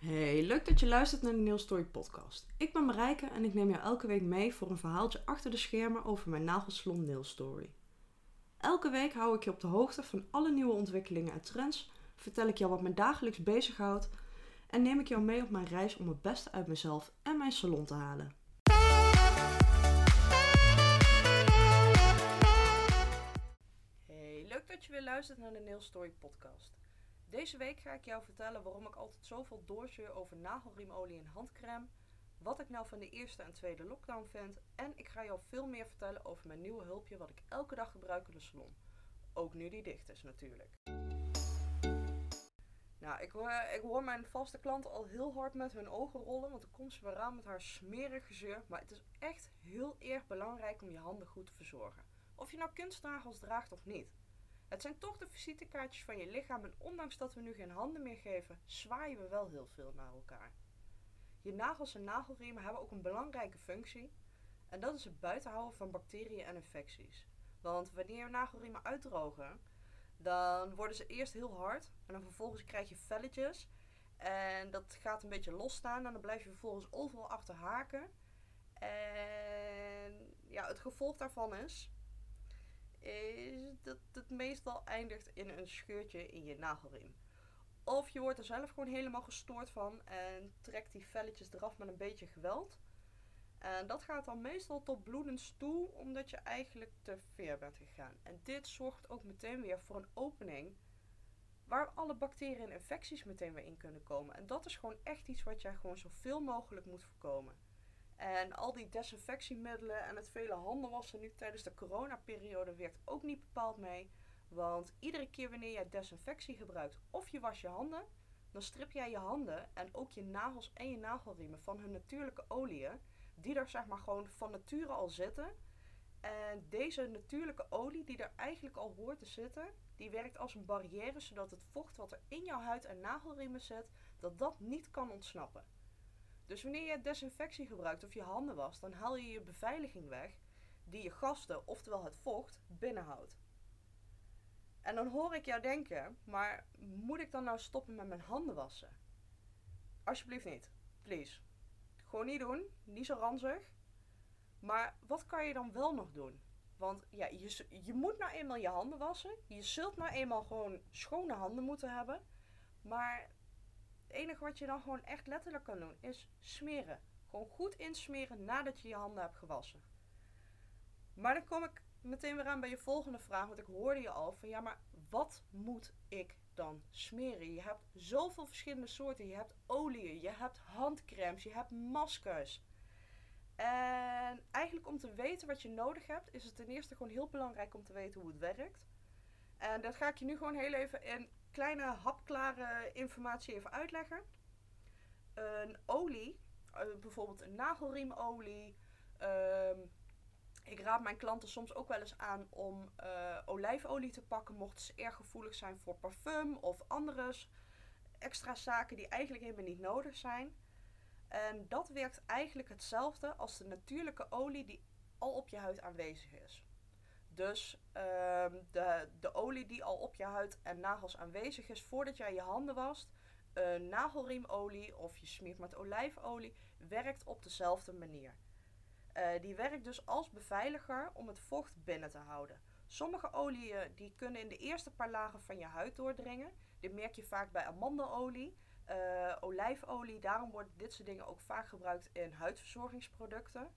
Hey, leuk dat je luistert naar de Nail Story podcast. Ik ben Marijke en ik neem jou elke week mee voor een verhaaltje achter de schermen over mijn nagelsalon Nail Story. Elke week hou ik je op de hoogte van alle nieuwe ontwikkelingen en trends, vertel ik jou wat me dagelijks bezighoudt en neem ik jou mee op mijn reis om het beste uit mezelf en mijn salon te halen. Hey, leuk dat je weer luistert naar de Nail Story podcast. Deze week ga ik jou vertellen waarom ik altijd zoveel doorzeur over nagelriemolie en handcrème, wat ik nou van de eerste en tweede lockdown vind en ik ga jou veel meer vertellen over mijn nieuwe hulpje wat ik elke dag gebruik in de salon. Ook nu die dicht is natuurlijk. Nou, ik hoor, ik hoor mijn vaste klanten al heel hard met hun ogen rollen, want dan komt ze weer aan met haar smerig gezeur. Maar het is echt heel erg belangrijk om je handen goed te verzorgen. Of je nou kunstnagels draagt of niet. Het zijn toch de visitekaartjes van je lichaam en ondanks dat we nu geen handen meer geven, zwaaien we wel heel veel naar elkaar. Je nagels en nagelriemen hebben ook een belangrijke functie en dat is het buitenhouden van bacteriën en infecties. Want wanneer je nagelriemen uitdrogen, dan worden ze eerst heel hard en dan vervolgens krijg je velletjes en dat gaat een beetje losstaan en dan blijf je vervolgens overal achter haken. En ja, het gevolg daarvan is is dat het meestal eindigt in een scheurtje in je nagelriem. Of je wordt er zelf gewoon helemaal gestoord van en trekt die velletjes eraf met een beetje geweld. En dat gaat dan meestal tot bloedens toe, omdat je eigenlijk te ver bent gegaan. En dit zorgt ook meteen weer voor een opening waar alle bacteriën en infecties meteen weer in kunnen komen. En dat is gewoon echt iets wat jij gewoon zoveel mogelijk moet voorkomen. En al die desinfectiemiddelen en het vele handen wassen nu tijdens de coronaperiode werkt ook niet bepaald mee. Want iedere keer wanneer jij desinfectie gebruikt of je was je handen, dan strip jij je handen en ook je nagels en je nagelriemen van hun natuurlijke oliën, die er zeg maar gewoon van nature al zitten. En deze natuurlijke olie die er eigenlijk al hoort te zitten, die werkt als een barrière zodat het vocht wat er in jouw huid en nagelriemen zit, dat dat niet kan ontsnappen. Dus wanneer je desinfectie gebruikt of je handen wast, dan haal je je beveiliging weg die je gasten, oftewel het vocht, binnenhoudt. En dan hoor ik jou denken, maar moet ik dan nou stoppen met mijn handen wassen? Alsjeblieft niet. Please. Gewoon niet doen. Niet zo ranzig. Maar wat kan je dan wel nog doen? Want ja, je, je moet nou eenmaal je handen wassen. Je zult nou eenmaal gewoon schone handen moeten hebben. Maar het enige wat je dan gewoon echt letterlijk kan doen is smeren. Gewoon goed insmeren nadat je je handen hebt gewassen. Maar dan kom ik meteen weer aan bij je volgende vraag. Want ik hoorde je al van ja, maar wat moet ik dan smeren? Je hebt zoveel verschillende soorten. Je hebt oliën, je hebt handcremes, je hebt maskers. En eigenlijk om te weten wat je nodig hebt, is het ten eerste gewoon heel belangrijk om te weten hoe het werkt. En dat ga ik je nu gewoon heel even in kleine hapklare informatie even uitleggen. Een olie, eh, bijvoorbeeld een nagelriemolie. Ehm, ik raad mijn klanten soms ook wel eens aan om uh, olijfolie te pakken, mochten ze erg gevoelig zijn voor parfum of andere extra zaken die eigenlijk helemaal niet nodig zijn. En dat werkt eigenlijk hetzelfde als de natuurlijke olie die al op je huid aanwezig is. Dus ehm, de, de olie die al op je huid en nagels aanwezig is voordat jij je handen wast, een nagelriemolie of je smeert met olijfolie, werkt op dezelfde manier. Uh, die werkt dus als beveiliger om het vocht binnen te houden. Sommige oliën die kunnen in de eerste paar lagen van je huid doordringen. Dit merk je vaak bij amandelolie, uh, olijfolie. Daarom worden dit soort dingen ook vaak gebruikt in huidverzorgingsproducten.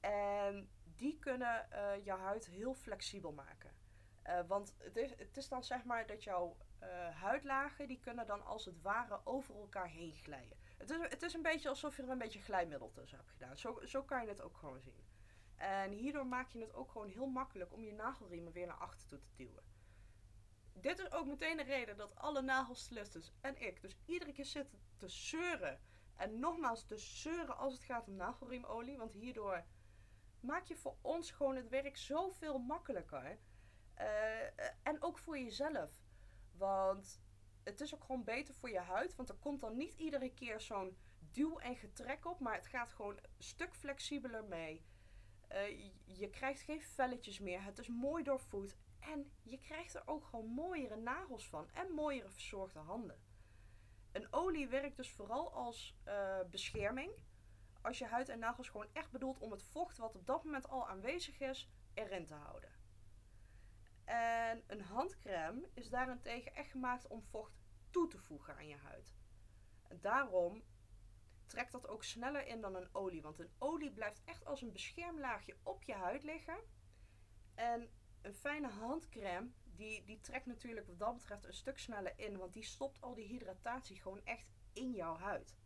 En die kunnen uh, je huid heel flexibel maken. Uh, want het is, het is dan zeg maar dat jouw uh, huidlagen, die kunnen dan als het ware over elkaar heen glijden. Het is, het is een beetje alsof je er een beetje glijmiddel tussen hebt gedaan. Zo, zo kan je het ook gewoon zien. En hierdoor maak je het ook gewoon heel makkelijk om je nagelriemen weer naar achter toe te duwen. Dit is ook meteen de reden dat alle nagelstylistes en ik dus iedere keer zitten te zeuren. En nogmaals te zeuren als het gaat om nagelriemolie. Want hierdoor maak je voor ons gewoon het werk zoveel makkelijker. Uh, en ook voor jezelf. Want het is ook gewoon beter voor je huid. Want er komt dan niet iedere keer zo'n duw en getrek op. Maar het gaat gewoon een stuk flexibeler mee. Uh, je krijgt geen velletjes meer. Het is mooi doorvoed. En je krijgt er ook gewoon mooiere nagels van. En mooiere verzorgde handen. een olie werkt dus vooral als bescherming. Als je huid en nagels gewoon echt bedoelt om het vocht wat op dat moment al aanwezig is, erin te houden. En een handcrème is daarentegen echt gemaakt om vocht toe te voegen aan je huid. En daarom trekt dat ook sneller in dan een olie. Want een olie blijft echt als een beschermlaagje op je huid liggen. En een fijne handcrème, die, die trekt natuurlijk wat dat betreft een stuk sneller in. Want die stopt al die hydratatie gewoon echt in jouw huid.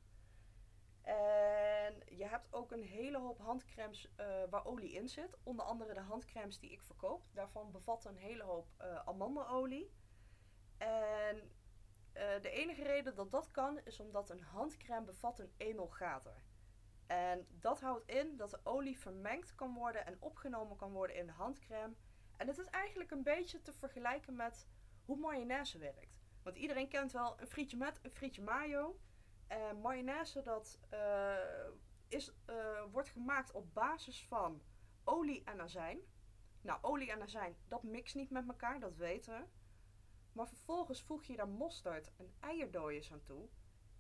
En je hebt ook een hele hoop handcremes uh, waar olie in zit. Onder andere de handcremes die ik verkoop. Daarvan bevatten een hele hoop uh, amandelolie. En uh, de enige reden dat dat kan is omdat een handcrème bevat een emulgator. En dat houdt in dat de olie vermengd kan worden en opgenomen kan worden in de handcrème. En het is eigenlijk een beetje te vergelijken met hoe mayonaise werkt. Want iedereen kent wel een frietje met een frietje mayo. En mayonaise dat, uh, is, uh, wordt gemaakt op basis van olie en azijn. Nou, olie en azijn, dat mixt niet met elkaar, dat weten we. Maar vervolgens voeg je daar mosterd en eierdooiers aan toe.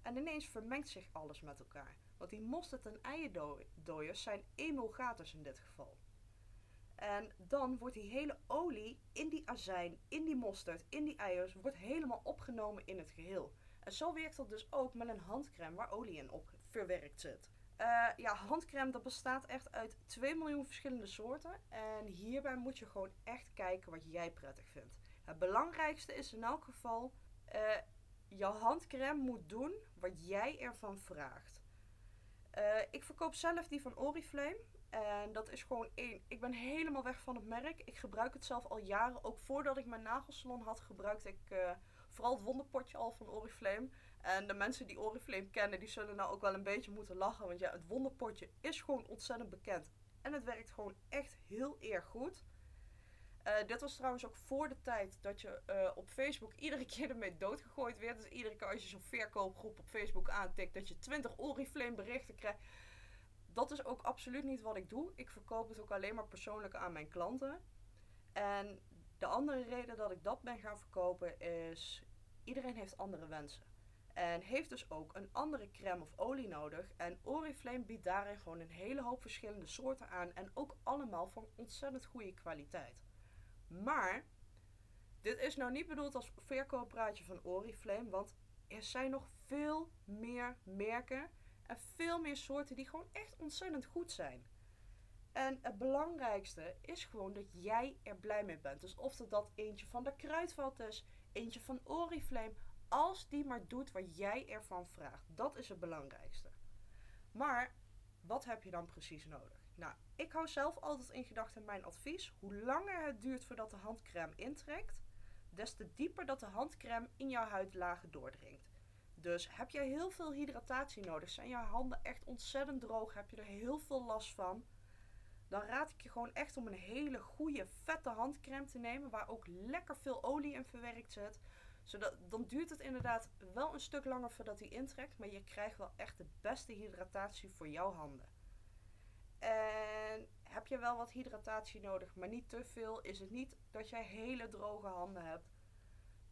En ineens vermengt zich alles met elkaar. Want die mosterd en eierdooiers zijn emulgators in dit geval. En dan wordt die hele olie in die azijn, in die mosterd, in die eiers, wordt helemaal opgenomen in het geheel. En zo werkt dat dus ook met een handcrème waar olie in op verwerkt zit. Uh, ja, handcrème dat bestaat echt uit 2 miljoen verschillende soorten. En hierbij moet je gewoon echt kijken wat jij prettig vindt. Het belangrijkste is in elk geval, uh, jouw handcrème moet doen wat jij ervan vraagt. Ik verkoop zelf die van Oriflame. En dat is gewoon één. Ik ben helemaal weg van het merk. Ik gebruik het zelf al jaren. Ook voordat ik mijn nagelsalon had, gebruikte ik vooral het wonderpotje al van Oriflame. En de mensen die Oriflame kennen, die zullen nou ook wel een beetje moeten lachen. Want ja, het wonderpotje is gewoon ontzettend bekend. En het werkt gewoon echt heel erg goed. Uh, dit was trouwens ook voor de tijd dat je uh, op Facebook iedere keer ermee doodgegooid werd. Dus iedere keer als je zo'n verkoopgroep op Facebook aantikt, dat je 20 Oriflame berichten krijgt. Dat is ook absoluut niet wat ik doe. Ik verkoop het ook alleen maar persoonlijk aan mijn klanten. En de andere reden dat ik dat ben gaan verkopen is, iedereen heeft andere wensen. En heeft dus ook een andere crème of olie nodig. En Oriflame biedt daarin gewoon een hele hoop verschillende soorten aan. En ook allemaal van ontzettend goede kwaliteit. Maar dit is nou niet bedoeld als verkooppraatje van Oriflame, want er zijn nog veel meer merken en veel meer soorten die gewoon echt ontzettend goed zijn. En het belangrijkste is gewoon dat jij er blij mee bent. Dus of het dat eentje van de kruidvat is, eentje van Oriflame, als die maar doet wat jij ervan vraagt. Dat is het belangrijkste. Maar wat heb je dan precies nodig? Nou, ik hou zelf altijd in gedachten mijn advies. Hoe langer het duurt voordat de handcrème intrekt, des te dieper dat de handcrème in jouw huidlagen doordringt. Dus heb jij heel veel hydratatie nodig, zijn jouw handen echt ontzettend droog, heb je er heel veel last van, dan raad ik je gewoon echt om een hele goede vette handcrème te nemen waar ook lekker veel olie in verwerkt zit. Zodat, dan duurt het inderdaad wel een stuk langer voordat hij intrekt, maar je krijgt wel echt de beste hydratatie voor jouw handen. En heb je wel wat hydratatie nodig, maar niet te veel, is het niet dat jij hele droge handen hebt,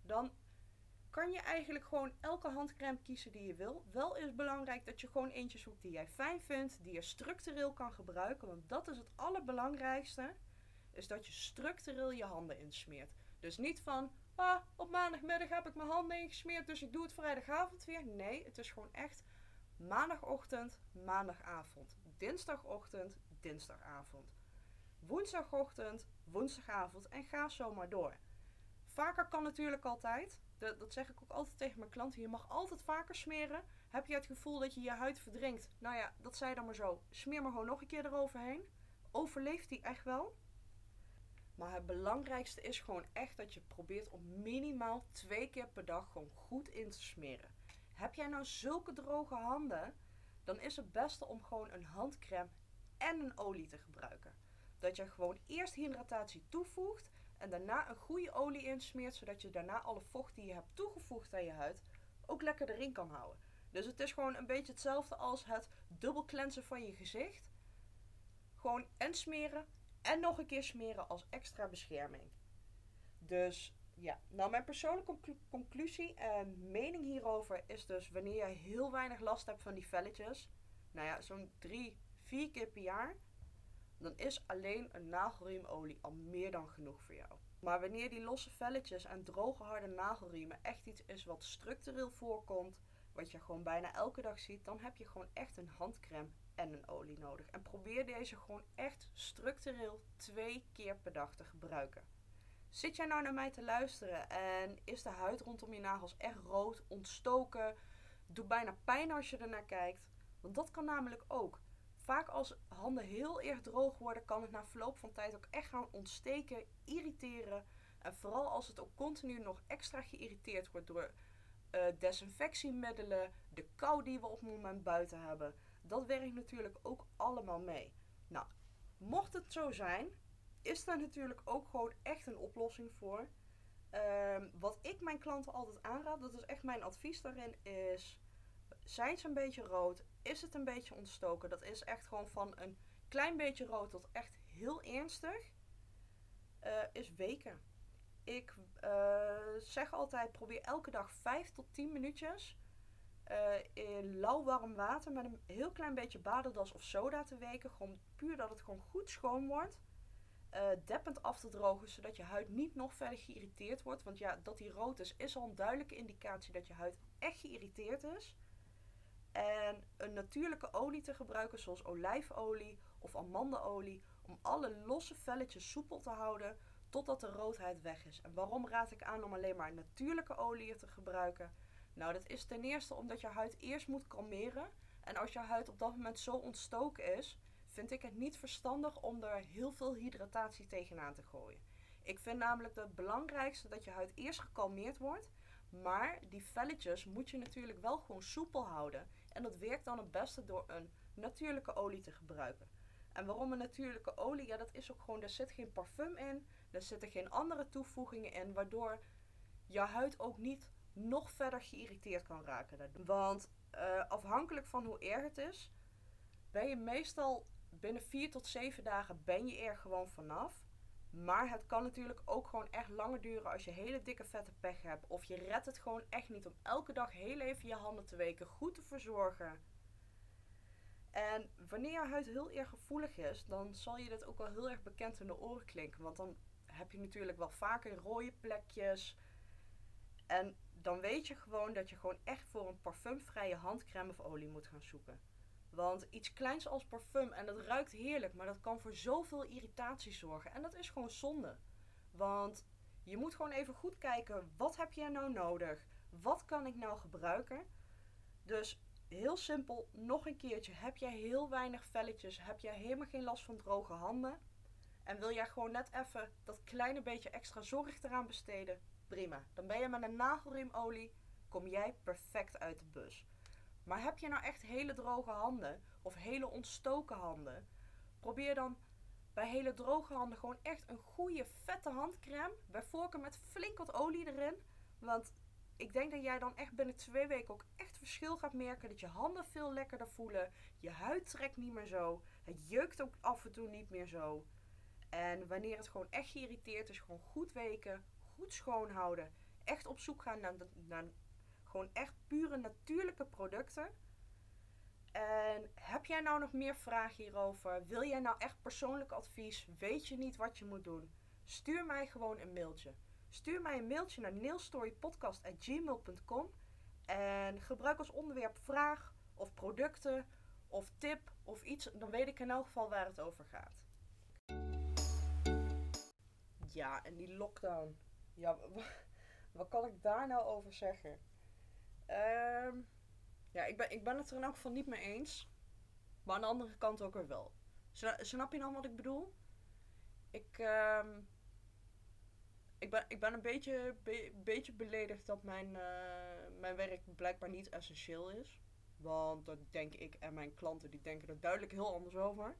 dan kan je eigenlijk gewoon elke handcrème kiezen die je wil. Wel is belangrijk dat je gewoon eentje zoekt die jij fijn vindt, die je structureel kan gebruiken, want dat is het allerbelangrijkste, is dat je structureel je handen insmeert. Dus niet van, ah, op maandagmiddag heb ik mijn handen ingesmeerd, dus ik doe het vrijdagavond weer. Nee, het is gewoon echt maandagochtend, maandagavond dinsdagochtend, dinsdagavond. Woensdagochtend, woensdagavond en ga zo maar door. Vaker kan natuurlijk altijd. Dat, dat zeg ik ook altijd tegen mijn klanten. Je mag altijd vaker smeren. Heb je het gevoel dat je je huid verdrinkt? Nou ja, dat zei dan maar zo. Smeer maar gewoon nog een keer eroverheen. Overleeft die echt wel? Maar het belangrijkste is gewoon echt dat je probeert om minimaal twee keer per dag gewoon goed in te smeren. Heb jij nou zulke droge handen? dan is het beste om gewoon een handcrème en een olie te gebruiken. Dat je gewoon eerst hydratatie toevoegt en daarna een goede olie insmeert, zodat je daarna alle vocht die je hebt toegevoegd aan je huid ook lekker erin kan houden. Dus het is gewoon een beetje hetzelfde als het dubbel cleansen van je gezicht. Gewoon en smeren en nog een keer smeren als extra bescherming. Dus Ja, nou mijn persoonlijke conclusie en mening hierover is dus wanneer je heel weinig last hebt van die velletjes, nou ja, zo'n drie, vier keer per jaar, dan is alleen een nagelriemolie al meer dan genoeg voor jou. Maar wanneer die losse velletjes en droge harde nagelriemen echt iets is wat structureel voorkomt, wat je gewoon bijna elke dag ziet, dan heb je gewoon echt een handcrème en een olie nodig. En probeer deze gewoon echt structureel twee keer per dag te gebruiken. Zit jij nou naar mij te luisteren en is de huid rondom je nagels echt rood, ontstoken, doet bijna pijn als je er naar kijkt? Want dat kan namelijk ook. Vaak als handen heel erg droog worden, kan het na verloop van tijd ook echt gaan ontsteken, irriteren. En vooral als het ook continu nog extra geïrriteerd wordt door uh, desinfectiemiddelen, de kou die we op het moment buiten hebben. Dat werkt natuurlijk ook allemaal mee. Nou, mocht het zo zijn, is daar natuurlijk ook gewoon echt een oplossing voor. Ehm, wat ik mijn klanten altijd aanraad, dat is echt mijn advies daarin, is zijn ze een beetje rood? Is het een beetje ontstoken? Dat is echt gewoon van een klein beetje rood tot echt heel ernstig. Uh, is weken. Ik uh, zeg altijd: probeer elke dag 5 tot 10 minuutjes uh, in lauw warm water met een heel klein beetje badendas of soda te weken. Gewoon puur dat het gewoon goed schoon wordt. Deppend af te drogen, zodat je huid niet nog verder geïrriteerd wordt. Want ja, dat die rood is, is al een duidelijke indicatie dat je huid echt geïrriteerd is. En een natuurlijke olie te gebruiken, zoals olijfolie of amandenolie, om alle losse velletjes soepel te houden totdat de roodheid weg is. En waarom raad ik aan om alleen maar natuurlijke olie te gebruiken? Nou, dat is ten eerste omdat je huid eerst moet kalmeren. En als je huid op dat moment zo ontstoken is, vind ik het niet verstandig om er heel veel hydratatie tegenaan te gooien. Ik vind namelijk het belangrijkste dat je huid eerst gekalmeerd wordt. Maar die velletjes moet je natuurlijk wel gewoon soepel houden. En dat werkt dan het beste door een natuurlijke olie te gebruiken. En waarom een natuurlijke olie? Ja, dat is ook gewoon, er zit geen parfum in. Er zitten geen andere toevoegingen in. Waardoor je huid ook niet nog verder geïrriteerd kan raken. Want uh, afhankelijk van hoe erg het is, ben je meestal binnen 4 tot 7 dagen ben je er gewoon vanaf. Maar het kan natuurlijk ook gewoon echt langer duren als je hele dikke vette pech hebt. Of je redt het gewoon echt niet om elke dag heel even je handen te weken, goed te verzorgen. En wanneer je huid heel erg gevoelig is, dan zal je dit ook wel heel erg bekend in de oren klinken. Want dan heb je natuurlijk wel vaker rode plekjes. En dan weet je gewoon dat je gewoon echt voor een parfumvrije handcrème of olie moet gaan zoeken. Want iets kleins als parfum, en dat ruikt heerlijk, maar dat kan voor zoveel irritatie zorgen. En dat is gewoon zonde. Want je moet gewoon even goed kijken, wat heb jij nou nodig? Wat kan ik nou gebruiken? Dus heel simpel, nog een keertje. Heb jij heel weinig velletjes? Heb jij helemaal geen last van droge handen? En wil jij gewoon net even dat kleine beetje extra zorg eraan besteden? Prima. Dan ben je met een nagelriemolie, kom jij perfect uit de bus. Maar heb je nou echt hele droge handen of hele ontstoken handen? Probeer dan bij hele droge handen gewoon echt een goede vette handcrème. Bij voorkeur met flink wat olie erin. Want ik denk dat jij dan echt binnen twee weken ook echt verschil gaat merken. Dat je handen veel lekkerder voelen. Je huid trekt niet meer zo. Het jeukt ook af en toe niet meer zo. En wanneer het gewoon echt geïrriteerd is, gewoon goed weken, goed schoonhouden. Echt op zoek gaan naar, naar gewoon echt pure natuurlijke producten. En heb jij nou nog meer vragen hierover? Wil jij nou echt persoonlijk advies? Weet je niet wat je moet doen? Stuur mij gewoon een mailtje. Stuur mij een mailtje naar nailstorypodcast.gmail.com en gebruik als onderwerp vraag of producten of tip of iets. Dan weet ik in elk geval waar het over gaat. Ja, en die lockdown. Ja, wat kan ik daar nou over zeggen? Ehm, ja, ik ben, ik ben het er in elk geval niet mee eens. Maar aan de andere kant ook weer wel. Snap je dan wat ik bedoel? Ik, uh, ik, ben, ik ben een beetje, beetje beledigd dat mijn, uh, mijn werk blijkbaar niet essentieel is. Want dat denk ik en mijn klanten die denken er duidelijk heel anders over.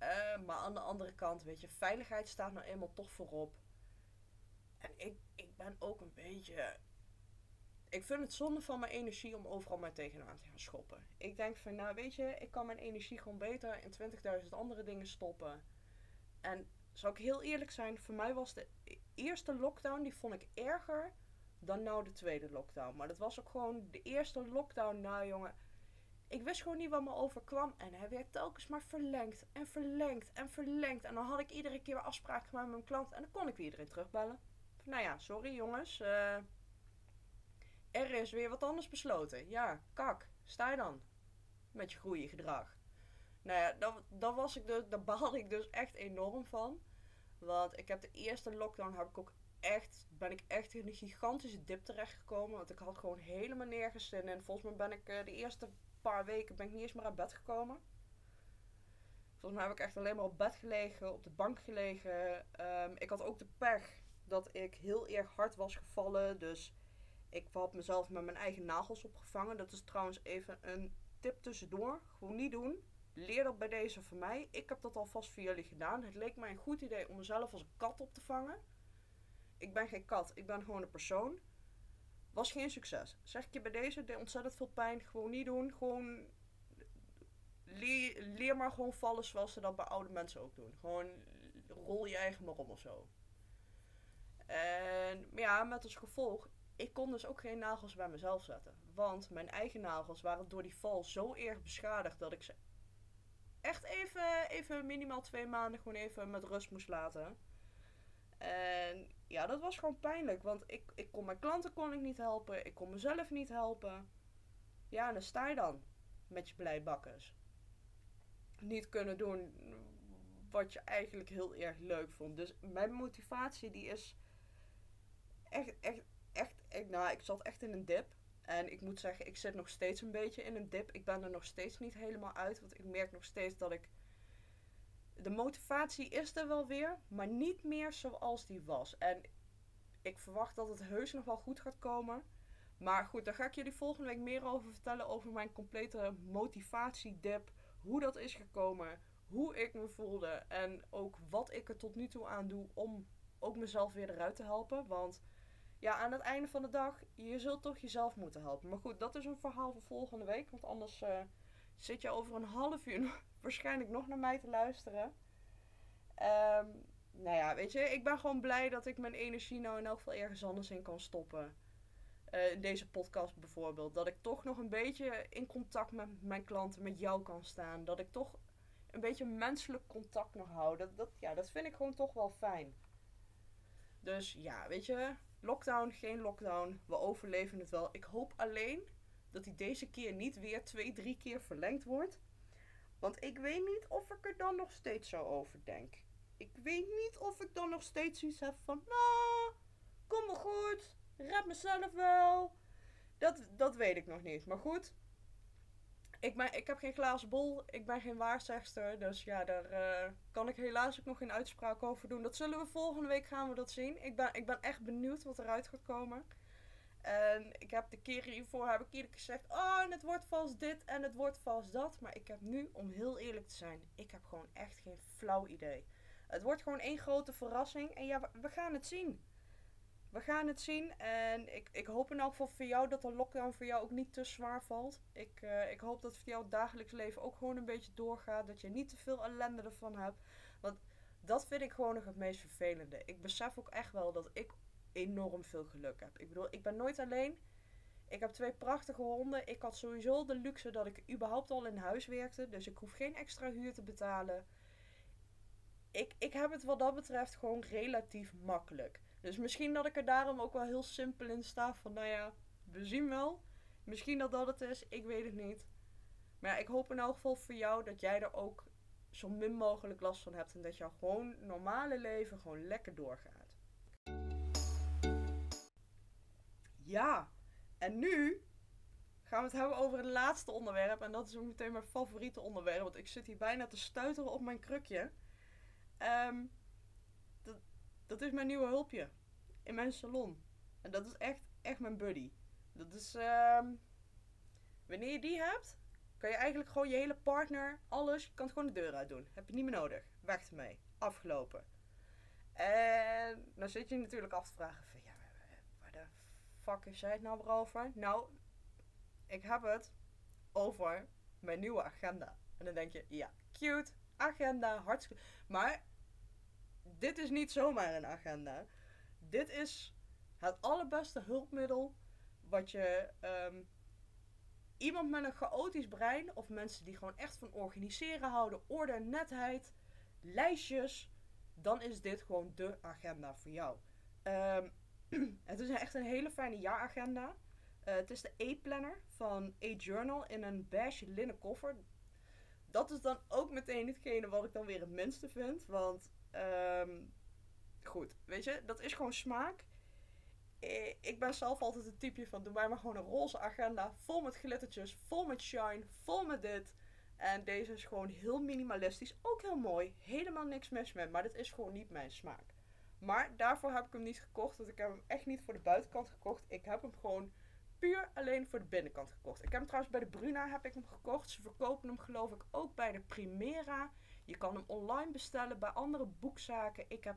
Uh, maar aan de andere kant, weet je, veiligheid staat nou eenmaal toch voorop. En ik, ik ben ook een beetje ik vind het zonde van mijn energie om overal maar tegenaan te gaan schoppen. Ik denk van, nou weet je, ik kan mijn energie gewoon beter in 20.000 andere dingen stoppen. En Zal ik heel eerlijk zijn, voor mij was de eerste lockdown, die vond ik erger dan nou de tweede lockdown. Maar dat was ook gewoon de eerste lockdown, nou jongen. Ik wist gewoon niet wat me overkwam. En hij werd telkens maar verlengd en verlengd en verlengd. En dan had ik iedere keer afspraken gemaakt met mijn klant. En dan kon ik weer iedereen terugbellen. Nou ja, sorry jongens. Uh, er is weer wat anders besloten. Ja, kak. Sta je dan? Met je goede gedrag. Nou ja, daar, was ik dus, daar baalde ik dus echt enorm van. Want ik heb de eerste lockdown heb ik ook echt, ben ik echt in een gigantische dip terechtgekomen. Want ik had gewoon helemaal nergens zin in. Volgens mij ben ik uh, de eerste paar weken ben ik niet eens meer uit bed gekomen. Volgens mij heb ik echt alleen maar op bed gelegen, op de bank gelegen. Um, ik had ook de pech dat ik heel erg hard was gevallen. Dus ik had mezelf met mijn eigen nagels opgevangen. Dat is trouwens even een tip tussendoor. Gewoon niet doen. Leer dat bij deze van mij. Ik heb dat alvast voor jullie gedaan. Het leek mij een goed idee om mezelf als een kat op te vangen. Ik ben geen kat, ik ben gewoon een persoon. Was geen succes. Zeg ik je bij deze, deed ontzettend veel pijn. Gewoon niet doen. Gewoon leer, maar gewoon vallen zoals ze dat bij oude mensen ook doen. Gewoon rol je eigen maar om of zo. En ja, met als gevolg, ik kon dus ook geen nagels bij mezelf zetten. Want mijn eigen nagels waren door die val zo erg beschadigd dat ik ze echt even, even minimaal twee maanden gewoon even met rust moest laten. En ja, dat was gewoon pijnlijk. Want ik, ik kon mijn klanten kon ik niet helpen. Ik kon mezelf niet helpen. Ja, en dan sta je dan met je blijbakkers. Niet kunnen doen wat je eigenlijk heel erg leuk vond. Dus mijn motivatie die is echt, echt, nou, ik zat echt in een dip. En ik moet zeggen, ik zit nog steeds een beetje in een dip. Ik ben er nog steeds niet helemaal uit. Want ik merk nog steeds dat ik. De motivatie is er wel weer, maar niet meer zoals die was. En ik verwacht dat het heus nog wel goed gaat komen. Maar goed, daar ga ik jullie volgende week meer over vertellen. Over mijn complete motivatiedip. Hoe dat is gekomen. Hoe ik me voelde. En ook wat ik er tot nu toe aan doe om ook mezelf weer eruit te helpen. Want ja, aan het einde van de dag, je zult toch jezelf moeten helpen. Maar goed, dat is een verhaal voor volgende week. Want anders uh, zit je over een half uur waarschijnlijk nog naar mij te luisteren. Um, nou ja, weet je, ik ben gewoon blij dat ik mijn energie nou in elk geval ergens anders in kan stoppen. Uh, in deze podcast bijvoorbeeld. Dat ik toch nog een beetje in contact met mijn klanten, met jou kan staan. Dat ik toch een beetje menselijk contact nog hou. Dat, dat, ja, dat vind ik gewoon toch wel fijn. Dus ja, weet je, Lockdown, geen lockdown. We overleven het wel. Ik hoop alleen dat hij deze keer niet weer twee, drie keer verlengd wordt. Want ik weet niet of ik er dan nog steeds zo over denk. Ik weet niet of ik dan nog steeds iets heb van, nou, kom wel goed, red mezelf wel. Dat, dat weet ik nog niet. Maar goed, ik, ben, ik heb geen glazen bol, ik ben geen waarzegster. Dus ja, daar uh, kan ik helaas ook nog geen uitspraak over doen. Dat zullen we volgende week gaan we dat zien. Ik ben, ik ben echt benieuwd wat eruit gaat komen. En ik heb de keren hiervoor heb ik iedere keer gezegd: Oh, en het wordt vast dit en het wordt vast dat. Maar ik heb nu, om heel eerlijk te zijn, ik heb gewoon echt geen flauw idee. Het wordt gewoon één grote verrassing. En ja, we gaan het zien we gaan het zien. En ik, ik hoop in elk geval voor jou dat de lockdown voor jou ook niet te zwaar valt. Ik, uh, ik hoop dat voor jou het dagelijks leven ook gewoon een beetje doorgaat. Dat je niet te veel ellende ervan hebt. Want dat vind ik gewoon nog het meest vervelende. Ik besef ook echt wel dat ik enorm veel geluk heb. Ik bedoel, ik ben nooit alleen. Ik heb twee prachtige honden. Ik had sowieso de luxe dat ik überhaupt al in huis werkte. Dus ik hoef geen extra huur te betalen. Ik, ik heb het wat dat betreft gewoon relatief makkelijk. Dus misschien dat ik er daarom ook wel heel simpel in sta van, nou ja, we zien wel. Misschien dat dat het is, ik weet het niet. Maar ja, ik hoop in elk geval voor jou dat jij er ook zo min mogelijk last van hebt. En dat jouw gewoon normale leven gewoon lekker doorgaat. Ja, en nu gaan we het hebben over het laatste onderwerp. En dat is ook meteen mijn favoriete onderwerp. Want ik zit hier bijna te stuiteren op mijn krukje. Um, dat is mijn nieuwe hulpje. In mijn salon. En dat is echt, echt mijn buddy. Dat is, um, wanneer je die hebt, kan je eigenlijk gewoon je hele partner, alles, je kan het gewoon de deur uit doen. Heb je niet meer nodig. Weg ermee. Afgelopen. En dan zit je natuurlijk af te vragen van, ja, waar de fuck is zij het nou over? Nou, ik heb het over mijn nieuwe agenda. En dan denk je, ja, cute, agenda, hartstikke... Maar dit is niet zomaar een agenda. Dit is het allerbeste hulpmiddel wat je ehm, iemand met een chaotisch brein of mensen die gewoon echt van organiseren houden, orde, netheid, lijstjes, dan is dit gewoon de agenda voor jou. Um, het is echt een hele fijne jaaragenda. Uh, het is de E-planner van A-Journal in een beige linnen koffer. Dat is dan ook meteen hetgene wat ik dan weer het minste vind. Want, um, goed, weet je, dat is gewoon smaak. Eh, ik ben zelf altijd het type van, doe mij maar gewoon een roze agenda. Vol met glittertjes, vol met shine, vol met dit. En deze is gewoon heel minimalistisch. Ook heel mooi. Helemaal niks mis met. Maar dit is gewoon niet mijn smaak. Maar daarvoor heb ik hem niet gekocht. Want ik heb hem echt niet voor de buitenkant gekocht. Ik heb hem gewoon puur alleen voor de binnenkant gekocht. Ik heb hem trouwens bij de Bruna heb ik hem gekocht. Ze verkopen hem geloof ik ook bij de Primera. Je kan hem online bestellen bij andere boekzaken. Ik heb...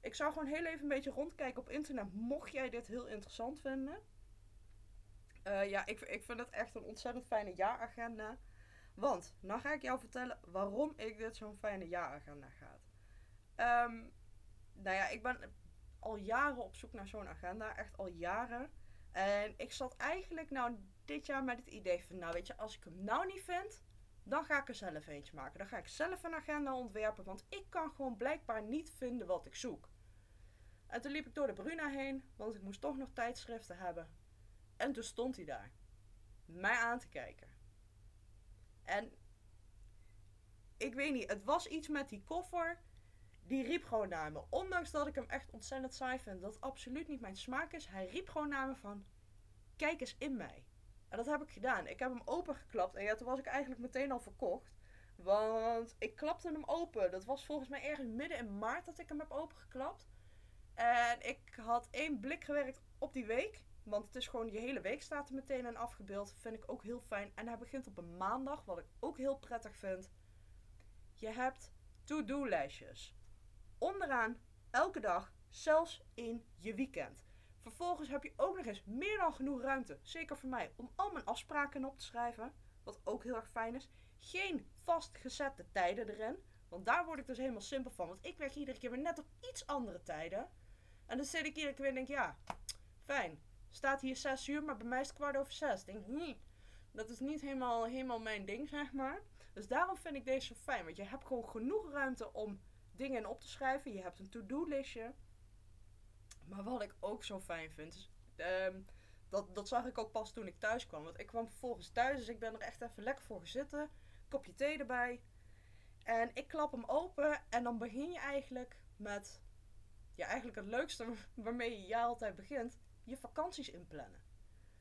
Ik zou gewoon heel even een beetje rondkijken op internet. Mocht jij dit heel interessant vinden. Uh, ja, ik, ik vind het echt een ontzettend fijne jaaragenda. Want, nou ga ik jou vertellen waarom ik dit zo'n fijne jaaragenda ga. Um, nou ja, ik ben al jaren op zoek naar zo'n agenda. Echt al jaren. En ik zat eigenlijk nou dit jaar met het idee van, nou weet je, als ik hem nou niet vind, dan ga ik er zelf eentje maken. Dan ga ik zelf een agenda ontwerpen, want ik kan gewoon blijkbaar niet vinden wat ik zoek. En toen liep ik door de Bruna heen, want ik moest toch nog tijdschriften hebben. En toen stond hij daar, mij aan te kijken. En ik weet niet, het was iets met die koffer die riep gewoon naar me. Ondanks dat ik hem echt ontzettend saai vind. Dat absoluut niet mijn smaak is. Hij riep gewoon naar me van... Kijk eens in mij. En dat heb ik gedaan. Ik heb hem opengeklapt. En ja, toen was ik eigenlijk meteen al verkocht. Want ik klapte hem open. Dat was volgens mij ergens midden in maart dat ik hem heb opengeklapt. En ik had één blik gewerkt op die week. Want het is gewoon, je hele week staat er meteen in afgebeeld. Vind ik ook heel fijn. En hij begint op een maandag, wat ik ook heel prettig vind. Je hebt to-do-lijstjes onderaan elke dag, zelfs in je weekend. Vervolgens heb je ook nog eens meer dan genoeg ruimte, zeker voor mij, om al mijn afspraken op te schrijven. Wat ook heel erg fijn is. Geen vastgezette tijden erin. Want daar word ik dus helemaal simpel van. Want ik werk iedere keer weer net op iets andere tijden. En dan zit ik iedere keer en denk, ja, fijn. Staat hier 6 uur, maar bij mij is het kwart over 6. Denk, hm, dat is niet helemaal, helemaal mijn ding, zeg maar. Dus daarom vind ik deze zo fijn. Want je hebt gewoon genoeg ruimte om dingen op te schrijven. Je hebt een to-do-listje. Maar wat ik ook zo fijn vind, ehm, dat, dat zag ik ook pas toen ik thuis kwam. Want ik kwam vervolgens thuis, dus ik ben er echt even lekker voor gezitten. Kopje thee erbij. En ik klap hem open en dan begin je eigenlijk met, ja, eigenlijk het leukste waarmee je altijd begint, je vakanties inplannen.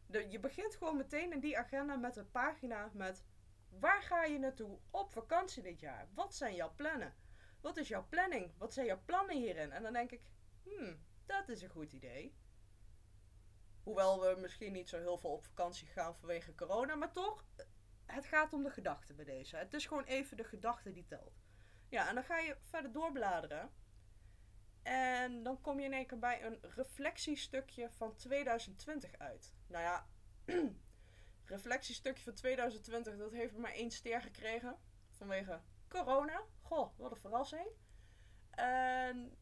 De, je begint gewoon meteen in die agenda met een pagina met waar ga je naartoe op vakantie dit jaar? Wat zijn jouw plannen? Wat is jouw planning? Wat zijn jouw plannen hierin? En dan denk ik, hmm, dat is een goed idee. Hoewel we misschien niet zo heel veel op vakantie gaan vanwege corona, maar toch, het gaat om de gedachte bij deze. Het is gewoon even de gedachte die telt. Ja, en dan ga je verder doorbladeren. En dan kom je in één keer bij een reflectiestukje van 2020 uit. Nou ja, reflectiestukje van 2020, dat heeft maar één ster gekregen. Vanwege corona. Goh, wat een verrassing. En,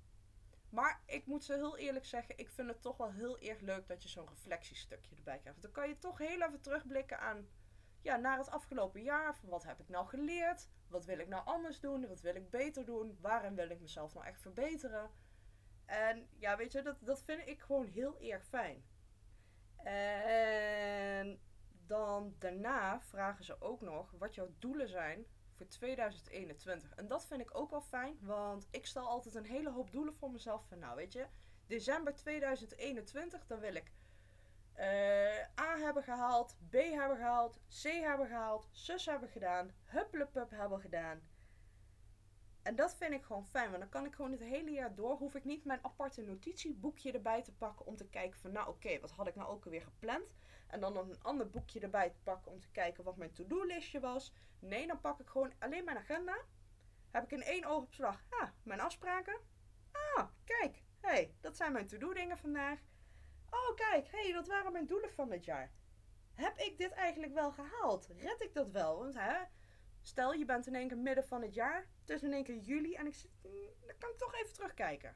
maar ik moet zo heel eerlijk zeggen, ik vind het toch wel heel erg leuk dat je zo'n reflectiestukje erbij krijgt. Dan kan je toch heel even terugblikken aan, ja, naar het afgelopen jaar. Van wat heb ik nou geleerd? Wat wil ik nou anders doen? Wat wil ik beter doen? Waarin wil ik mezelf nou echt verbeteren? En ja, weet je, dat, dat vind ik gewoon heel erg fijn. En dan daarna vragen ze ook nog wat jouw doelen zijn voor 2021. En dat vind ik ook wel fijn, want ik stel altijd een hele hoop doelen voor mezelf. Van nou, weet je, december 2021, dan wil ik uh, A hebben gehaald, B hebben gehaald, C hebben gehaald, zus hebben gedaan, hupplepup hebben gedaan. En dat vind ik gewoon fijn, want dan kan ik gewoon het hele jaar door. Hoef ik niet mijn aparte notitieboekje erbij te pakken om te kijken van nou oké, wat had ik nou ook alweer gepland. En dan een ander boekje erbij te pakken om te kijken wat mijn to-do-listje was. Nee, dan pak ik gewoon alleen mijn agenda. Heb ik in één oogopslag, ah, mijn afspraken. Ah, kijk, hey, dat zijn mijn to-do dingen vandaag. Oh, kijk, hey, dat waren mijn doelen van dit jaar. Heb ik dit eigenlijk wel gehaald? Red ik dat wel? Want hè, Stel, je bent in één keer midden van het jaar. Is in één keer juli en ik zit, mm, dan kan ik toch even terugkijken.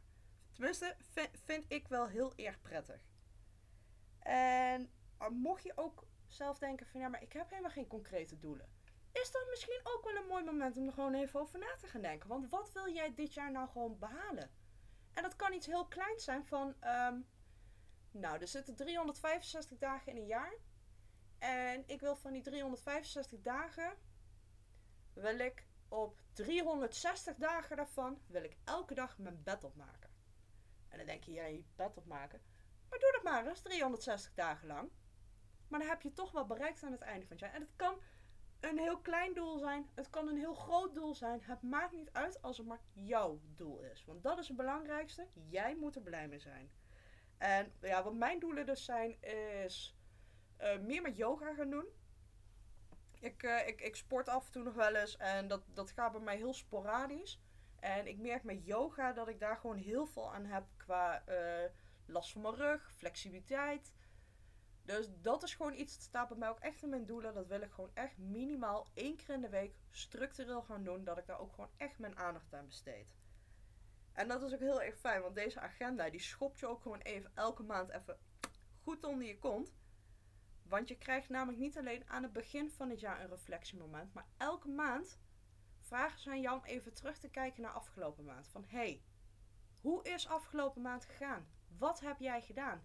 Tenminste, vind, vind ik wel heel erg prettig. En mocht je ook zelf denken van ja, maar ik heb helemaal geen concrete doelen. Is dat misschien ook wel een mooi moment om er gewoon even over na te gaan denken. Want wat wil jij dit jaar nou gewoon behalen? En dat kan iets heel kleins zijn van, ehm, nou, er zitten 365 dagen in een jaar. En ik wil van die 365 dagen, wil ik op 360 dagen daarvan, wil ik elke dag mijn bed opmaken. En dan denk je, ja, je bed opmaken. Maar doe dat maar eens, 360 dagen lang. Maar dan heb je toch wel bereikt aan het einde van het jaar. En het kan een heel klein doel zijn. Het kan een heel groot doel zijn. Het maakt niet uit als het maar jouw doel is. Want dat is het belangrijkste. Jij moet er blij mee zijn. En ja, wat mijn doelen dus zijn, is uh, meer met yoga gaan doen. Ik, uh, ik, ik sport af en toe nog wel eens en dat, dat gaat bij mij heel sporadisch. En ik merk met yoga dat ik daar gewoon heel veel aan heb qua uh, last van mijn rug, flexibiliteit. Dus dat is gewoon iets dat staat bij mij ook echt in mijn doelen. Dat wil ik gewoon echt minimaal één keer in de week structureel gaan doen. Dat ik daar ook gewoon echt mijn aandacht aan besteed. En dat is ook heel erg fijn, want deze agenda die schopt je ook gewoon even elke maand even goed onder je kont. Want je krijgt namelijk niet alleen aan het begin van het jaar een reflectiemoment, maar elke maand vragen ze aan jou om even terug te kijken naar afgelopen maand. Van hey, hoe is afgelopen maand gegaan? Wat heb jij gedaan?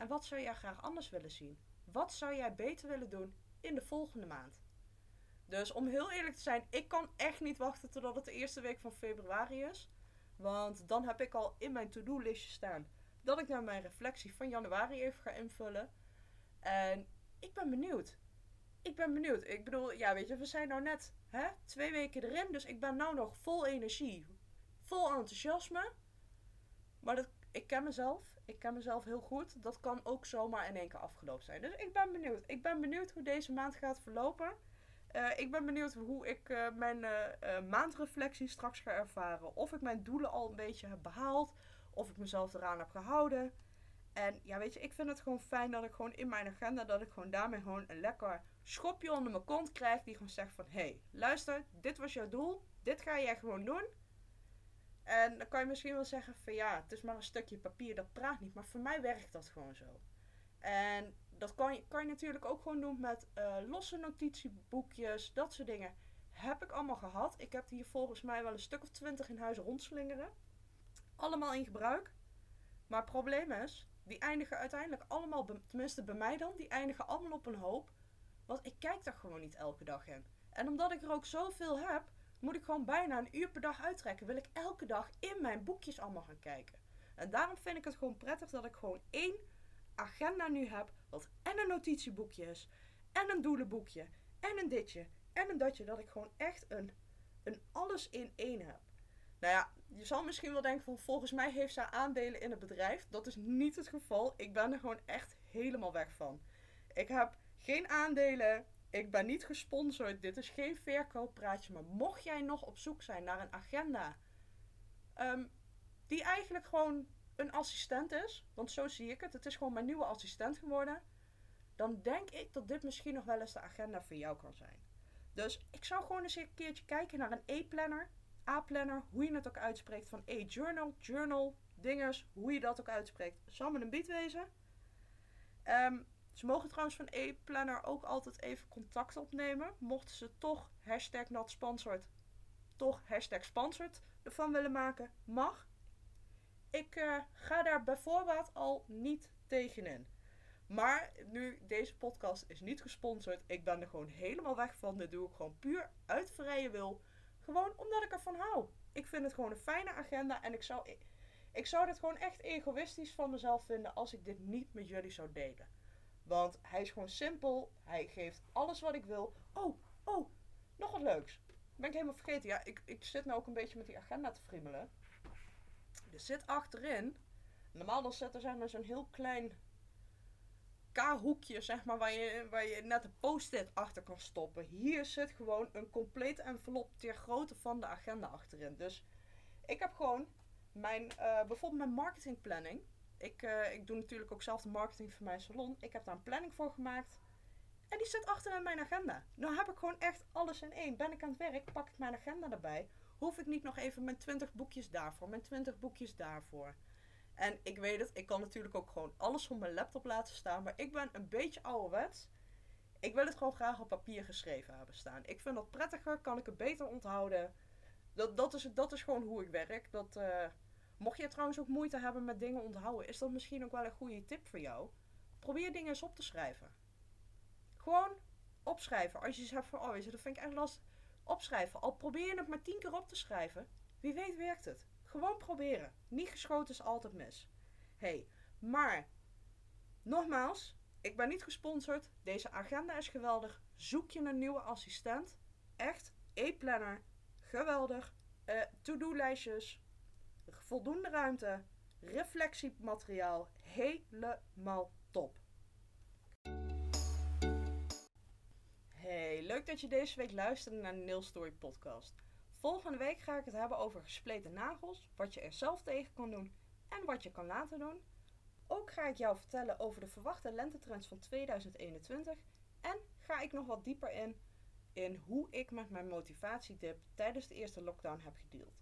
En wat zou jij graag anders willen zien? Wat zou jij beter willen doen in de volgende maand? Dus om heel eerlijk te zijn, ik kan echt niet wachten totdat het de eerste week van februari is. Want dan heb ik al in mijn to-do-listje staan dat ik naar mijn reflectie van januari even ga invullen. En ik ben benieuwd. Ik ben benieuwd. Ik bedoel, ja, weet je, we zijn nou net hè, twee weken erin. Dus ik ben nou nog vol energie. Vol enthousiasme. Maar dat, ik ken mezelf. Ik ken mezelf heel goed. Dat kan ook zomaar in één keer afgelopen zijn. Dus ik ben benieuwd. Ik ben benieuwd hoe deze maand gaat verlopen. Uh, ik ben benieuwd hoe ik uh, mijn uh, maandreflectie straks ga ervaren. Of ik mijn doelen al een beetje heb behaald. Of ik mezelf eraan heb gehouden. En ja, weet je, ik vind het gewoon fijn dat ik gewoon in mijn agenda, dat ik gewoon daarmee gewoon een lekker schopje onder mijn kont krijg. Die gewoon zegt van, hé, hey, luister, dit was jouw doel. Dit ga jij gewoon doen. En dan kan je misschien wel zeggen van, ja, het is maar een stukje papier, dat praat niet. Maar voor mij werkt dat gewoon zo. En dat kan je, kan je natuurlijk ook gewoon doen met uh, losse notitieboekjes, dat soort dingen. Heb ik allemaal gehad. Ik heb hier volgens mij wel een stuk of twintig in huis rondslingeren. Allemaal in gebruik. Maar het probleem is, die eindigen uiteindelijk allemaal, tenminste bij mij dan, die eindigen allemaal op een hoop. Want ik kijk daar gewoon niet elke dag in. En omdat ik er ook zoveel heb, moet ik gewoon bijna een uur per dag uittrekken. Wil ik elke dag in mijn boekjes allemaal gaan kijken. En daarom vind ik het gewoon prettig dat ik gewoon één agenda nu heb. Wat en een notitieboekje is. En een doelenboekje. En een ditje. En een datje. Dat ik gewoon echt een, een alles in één heb. Nou ja, je zal misschien wel denken van volgens mij heeft zij aandelen in het bedrijf. Dat is niet het geval. Ik ben er gewoon echt helemaal weg van. Ik heb geen aandelen. Ik ben niet gesponsord. Dit is geen verkooppraatje. Maar mocht jij nog op zoek zijn naar een agenda ehm, die eigenlijk gewoon een assistent is, want zo zie ik het. Het is gewoon mijn nieuwe assistent geworden. Dan denk ik dat dit misschien nog wel eens de agenda voor jou kan zijn. Dus ik zou gewoon eens een keertje kijken naar een e-planner. A-planner, hoe je het ook uitspreekt, van A-journal, journal, dingers, hoe je dat ook uitspreekt, me een bied wezen. Um, ze mogen trouwens van E-planner ook altijd even contact opnemen. Mochten ze toch hashtag not toch hashtag sponsored ervan willen maken, mag. Ik uh, ga daar bijvoorbeeld al niet tegenin. Maar nu, deze podcast is niet gesponsord. Ik ben er gewoon helemaal weg van. Dit doe ik gewoon puur uit vrije wil. Gewoon omdat ik ervan hou. Ik vind het gewoon een fijne agenda. En ik zou, ik zou dit gewoon echt egoïstisch van mezelf vinden als ik dit niet met jullie zou delen. Want hij is gewoon simpel. Hij geeft alles wat ik wil. Oh, oh, nog wat leuks. Ben ik helemaal vergeten. Ja, ik, ik zit nou ook een beetje met die agenda te friemelen. Er zit achterin. Normaal dan zit er zeg zo'n heel klein K-hoekje, zeg maar, waar je, waar je net een post-it achter kan stoppen. Hier zit gewoon een complete envelop ter grootte van de agenda achterin. Dus ik heb gewoon mijn, uh, bijvoorbeeld mijn marketingplanning. Ik, uh, ik doe natuurlijk ook zelf de marketing voor mijn salon. Ik heb daar een planning voor gemaakt. En die zit achter in mijn agenda. Nou heb ik gewoon echt alles in één. Ben ik aan het werk, pak ik mijn agenda erbij. Hoef ik niet nog even mijn 20 boekjes daarvoor, mijn 20 boekjes daarvoor. En ik weet het, ik kan natuurlijk ook gewoon alles op mijn laptop laten staan. Maar ik ben een beetje ouderwets. Ik wil het gewoon graag op papier geschreven hebben staan. Ik vind dat prettiger, kan ik het beter onthouden. Dat, dat, is, dat is gewoon hoe ik werk. Dat, eh, mocht je trouwens ook moeite hebben met dingen onthouden, is dat misschien ook wel een goede tip voor jou. Probeer dingen eens op te schrijven. Gewoon opschrijven. Als je zegt van, oh, dat vind ik echt lastig. Opschrijven. Al probeer je het maar tien keer op te schrijven. Wie weet werkt het. Gewoon proberen. Niet geschoten is altijd mis. hey, maar nogmaals, ik ben niet gesponsord. Deze agenda is geweldig. Zoek je een nieuwe assistent. Echt, e-planner. Geweldig. Uh, to-do-lijstjes. Voldoende ruimte. Reflectiemateriaal. Helemaal top. Hey, leuk dat je deze week luisterde naar de Nail Story podcast. Volgende week ga ik het hebben over gespleten nagels, wat je er zelf tegen kan doen en wat je kan laten doen. Ook ga ik jou vertellen over de verwachte lentetrends van 2021 en ga ik nog wat dieper in in hoe ik met mijn motivatiedip tijdens de eerste lockdown heb gedeeld.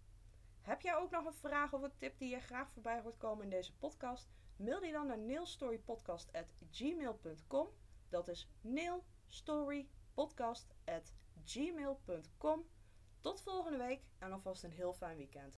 Heb jij ook nog een vraag of een tip die je graag voorbij hoort komen in deze podcast? Mail die dan naar nailstorypodcast.gmail.com. Dat is nailstorypodcast.gmail.com. Tot volgende week en alvast een heel fijn weekend.